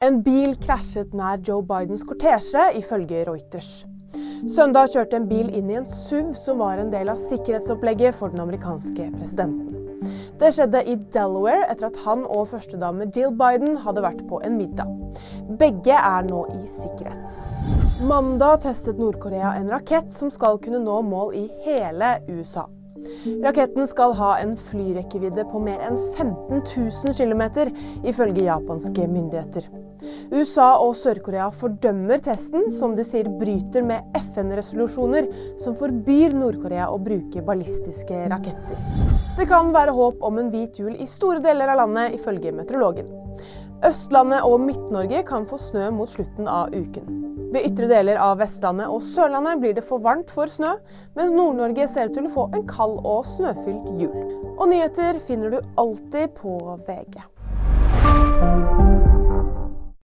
En bil krasjet nær Joe Bidens kortesje, ifølge Reuters. Søndag kjørte en bil inn i en SUV som var en del av sikkerhetsopplegget for den amerikanske presidenten. Det skjedde i Delaware etter at han og førstedame Jill Biden hadde vært på en middag. Begge er nå i sikkerhet. Mandag testet Nord-Korea en rakett som skal kunne nå mål i hele USA. Raketten skal ha en flyrekkevidde på mer enn 15 000 km, ifølge japanske myndigheter. USA og Sør-Korea fordømmer testen, som de sier bryter med FN-resolusjoner som forbyr Nord-Korea å bruke ballistiske raketter. Det kan være håp om en hvit jul i store deler av landet, ifølge meteorologen. Østlandet og Midt-Norge kan få snø mot slutten av uken. Ved ytre deler av Vestlandet og Sørlandet blir det for varmt for snø, mens Nord-Norge ser ut til å få en kald og snøfylt jul. Og nyheter finner du alltid på VG.